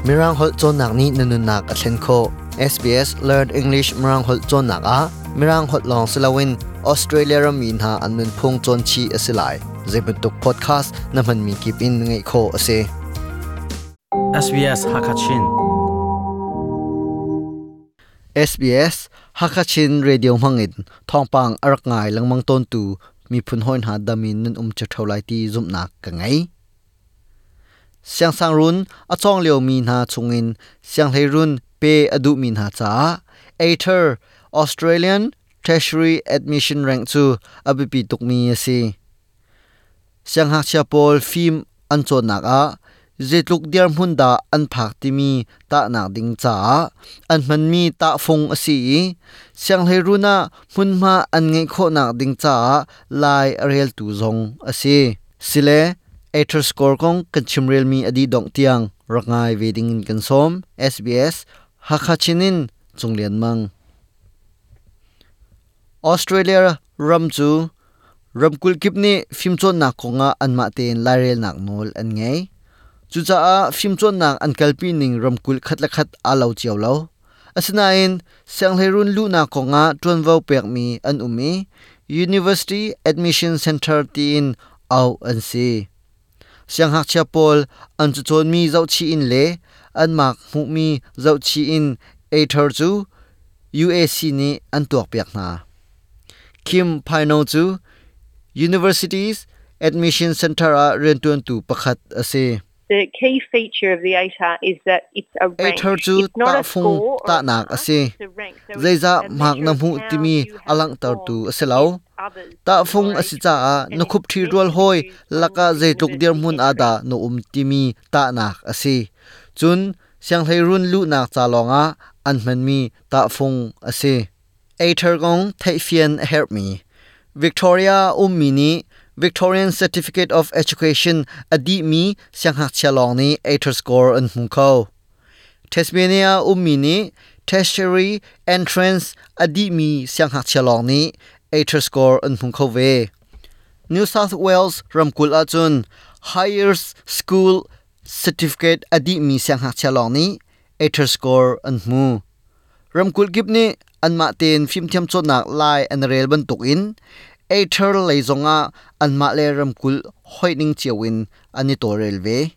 mirang hol chon nak ni nanun nak a thlen kho SBS Learn English mirang hol chon nak a mirang hol long silawin Australia ram min ha anun phung chon chi asilai zebutuk podcast na man mi kip in ngai kho ase SBS Hakachin SBS Hakachin radio mangin thongpang arak ngai langmang ton tu mi phun hoin ha damin nun um cha thaulai ti zum nak ka ngai siang sang run a chong leo mi na chungin. Siang lei run pe adu mi na cha. Aether australian Treasury admission rank chu abipi tuk mi ase siang hak chia pol phim an chon nak a. Zetluk dir mun da an phak ti mi, ta nak ding cha an man mi, ta phong asi siang lei runa mun ma an ngai kho nak ding cha lai rel tu zong ase sile Ater score kong kan mi adi dong tiang. Rangai veding in kansom SBS hakachinin chunglian mang. Australia ram chu. Ram kul kip ni phim chon Na konga anma ten lairel nak nol an ngai chu cha a phim chon nak an kalpi ning ram kul khat la khat a lo chiaw lo asina in sang lerun lu na konga tron vau pek mi an umi. University Admission Center tin au an si siang hak chia pol an chu chon mi zau chi in le an mak mu mi zau chi in a thar chu UAC ni an tuak piak na Kim Paino chu Universities Admission Center a rentuan tu pakhat ase The key feature of the ATAR is that it's a rank. ATAR chu It's not ta a phung ta nak ase it's a rank. So it's zaiza a mak na mu timi alang tar tu against others ta in phung your asi cha a and khup thi rol hoi, laka on tuk dir mun ada no um timi ta nak si. Chun, siang thei run lu nak cha longa an man mi ta phung ase Aether gong thai fian help me Victoria um mini Victorian Certificate of Education adi mi, siang hak chalong ni Aether score an hung ko Tasmania um mini Tertiary Entrance adi mi, siang hak chalong ni Aether score an hung kho ve New South Wales ramkul achun Higher School Certificate adi mi sang ha chalong ni Aether score an mu ramkul gip ni an ma ten phim thiam chot nak lai an rel ban tuk in. Aether leizonga an ma le ramkul hoining chiawin ani to rel ve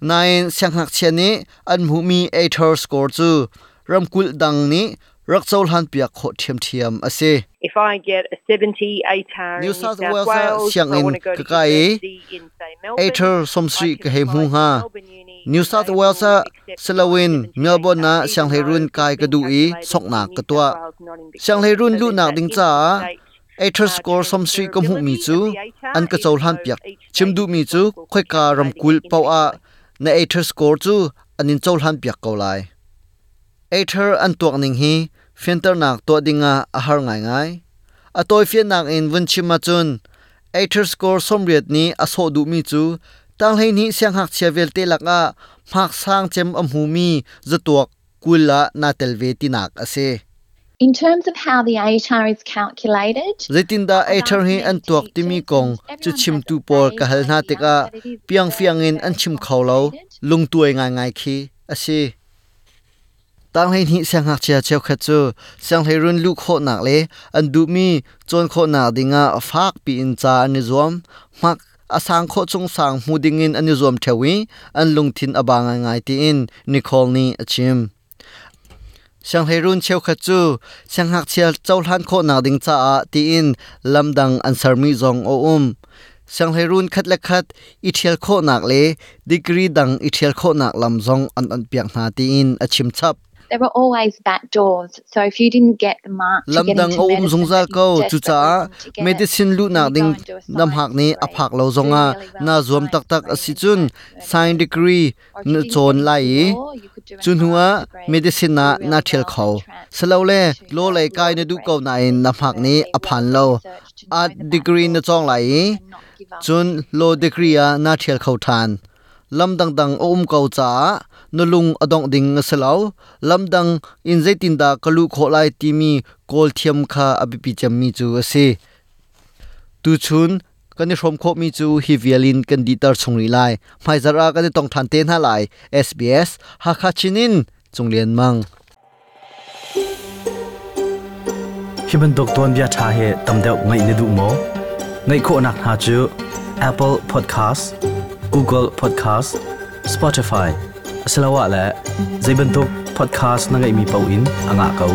nine siang hak chani an mu mi Aether score chu ramkul dang ni rakchol han piak kho thiam thiam ase If I get a 70 ATAR New South Wales siang in say Melbourne. Aether somsri ka he mu New South Wales Selawin my 70 Melbourne na ATAR, siang herun kai ka du i calculated sok in na New ka tua. Siang herun lu nak ding cha uh, score somsri ka mu mi chu ATAR, an ka chol han piak chimdu mi chu khoi ka ram kul pau a na Aether score chu anin chol han piak ko lai. Aether an tuak ning hi filter nak to dinga a har ngai ngai. A toy fian nak in vun chima chun Aether score somriat ni a so du mi chu. Tang hei ni siang hak chevel te laka mak sang chem am hu mi zatuak kula na telve ti nak ase In terms of how the ATAR is calculated, zaitin da Aether hi an tuak ti mi kong chu chim tu por ka hal na te ka piang fiang in an chim khaw lo lung tuai ngai ngai khi. Ase tang hei ni sang hak chia cheu khat chu sang hei run lu kho nak le an du mi chon kho na dinga fak pi in cha ani zom mak asang kho chung sang mu ding in ani zom thewi an lung thin abanga ngai ti in nicole ni achim sang hei run cheu khat chu sang hak chia chau hlan kho na ding cha a ti in lamdang an sar mi zong o um sang hei run khat la khat i thial kho nak le degree dang i thial kho nak lam zong an an piak na ti in achim chap there were always back doors. So if you didn't get the mark to get lamdang into o um medicine, zungza that you ko were chu cha desperately wanting to get it, medicine lu na then you ding go and do a nam science hak ni degree, aphak lo do zonga really well na in zuam tak science tak degree asi and chun go into science degree Or if you na didn't chon get into lai law, you could do an chun huwa arts degree, medicine na do really na thial well kho and transfer salo le to lo a lai law kai na du degree. ko na in nam hak ni Really aphan well lo researched to know a the back degree na doors chong lai and not give up. chun lo degree a na thial kho than lam dang dang om ko cha nulung adong ding salo lamdang dang in da kalu kholai lai kol thiam kha abipi cham mi chu ase. Tu chun, kani ni hrom kho mi chu hi vialin kan di chungri lai. Mai zara kan ni tong than te na lai SBS ha kha chinin chunglen mang. Hi ban dok ton bia tha he tam ngai ne du mo. Ngai kho nak ha chu, apple podcast, google podcast, spotify asalawa la zaibantok podcast na ngai mi pauin anga kau.